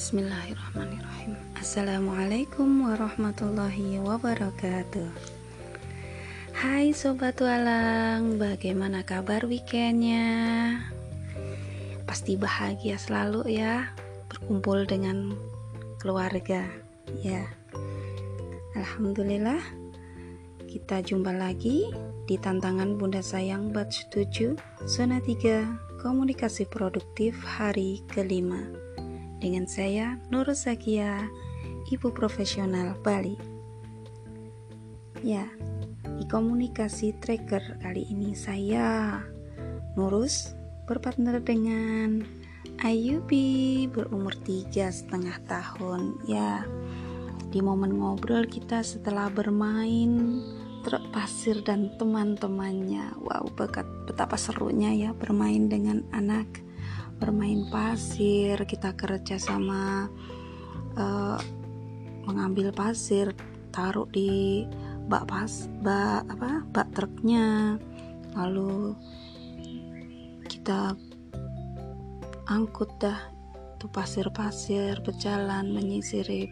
Bismillahirrahmanirrahim. Assalamualaikum warahmatullahi wabarakatuh. Hai Sobat Walang Bagaimana kabar weekendnya? Pasti bahagia selalu ya Berkumpul dengan keluarga Ya. Alhamdulillah Kita jumpa lagi di tantangan Bunda Sayang Batch 7 Zona 3 Komunikasi Produktif hari kelima dengan saya Nur Zakia, ibu profesional Bali. Ya, di komunikasi tracker kali ini saya Nurus berpartner dengan Ayubi berumur tiga setengah tahun. Ya, di momen ngobrol kita setelah bermain truk pasir dan teman-temannya. Wow, betapa serunya ya bermain dengan anak bermain pasir kita kerja sama uh, mengambil pasir taruh di bak pas bak apa bak truknya. Lalu kita angkut dah itu pasir-pasir berjalan menyisiri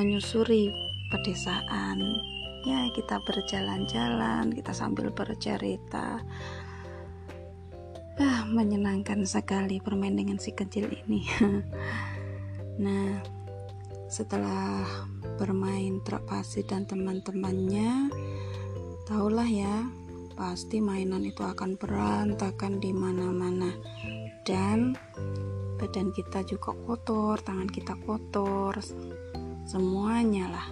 menyusuri pedesaan. Ya kita berjalan-jalan kita sambil bercerita ah, menyenangkan sekali bermain dengan si kecil ini. Nah setelah bermain truk pasir dan teman-temannya tahulah ya pasti mainan itu akan berantakan di mana-mana. Dan badan kita juga kotor tangan kita kotor semuanya lah.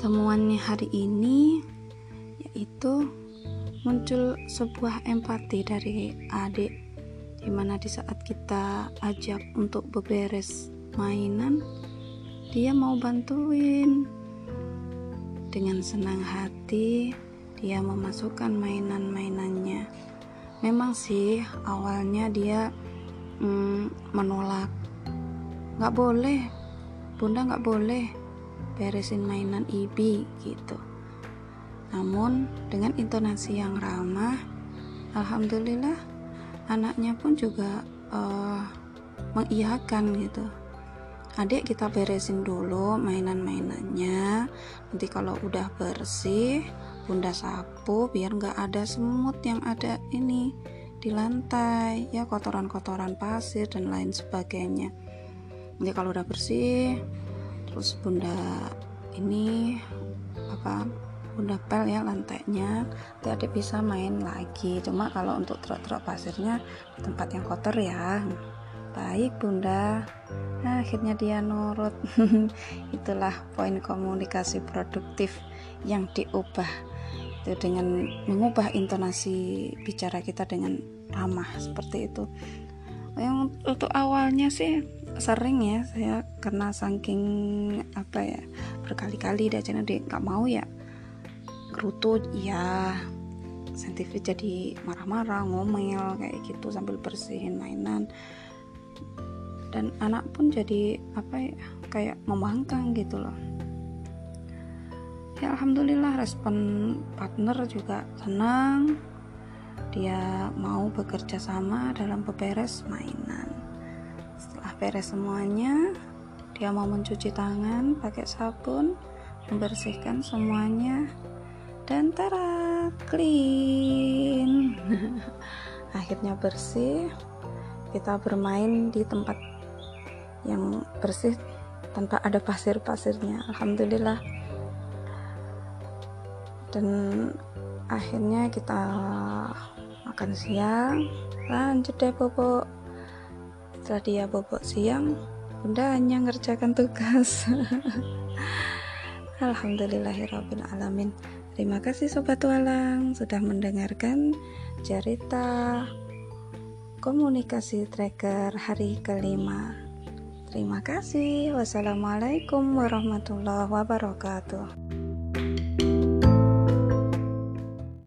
Temuannya hari ini yaitu muncul sebuah empati dari adik di mana di saat kita ajak untuk beberes mainan dia mau bantuin. Dengan senang hati dia memasukkan mainan-mainannya. Memang sih awalnya dia mm, menolak. Nggak boleh bunda nggak boleh beresin mainan ibi gitu namun dengan intonasi yang ramah, alhamdulillah anaknya pun juga uh, mengiyakan gitu. Adik kita beresin dulu mainan-mainannya. Nanti kalau udah bersih, bunda sapu biar nggak ada semut yang ada ini di lantai, ya kotoran-kotoran pasir dan lain sebagainya. Nanti kalau udah bersih, terus bunda ini apa udah pel ya lantainya nanti adik bisa main lagi. Cuma kalau untuk truk-truk pasirnya tempat yang kotor ya. Baik bunda. Nah, akhirnya dia nurut. Itulah poin komunikasi produktif yang diubah. Itu dengan mengubah intonasi bicara kita dengan ramah seperti itu. Yang untuk awalnya sih sering ya. Saya karena saking apa ya berkali-kali dia jadi nggak mau ya kerutut ya scientific jadi marah-marah ngomel kayak gitu sambil bersihin mainan. Dan anak pun jadi apa ya kayak membangkang gitu loh. Ya alhamdulillah respon partner juga senang. Dia mau bekerja sama dalam beberes mainan. Setelah beres semuanya dia mau mencuci tangan pakai sabun membersihkan semuanya dan tara clean. Akhirnya bersih. Kita bermain di tempat yang bersih tanpa ada pasir-pasirnya. Alhamdulillah. Dan akhirnya kita makan siang. Lanjut deh bobo setelah dia bobok siang bunda hanya ngerjakan tugas. Alhamdulillahirrahmanirrahim Terima kasih Sobat Walang sudah mendengarkan cerita komunikasi tracker hari kelima. Terima kasih. Wassalamualaikum warahmatullahi wabarakatuh.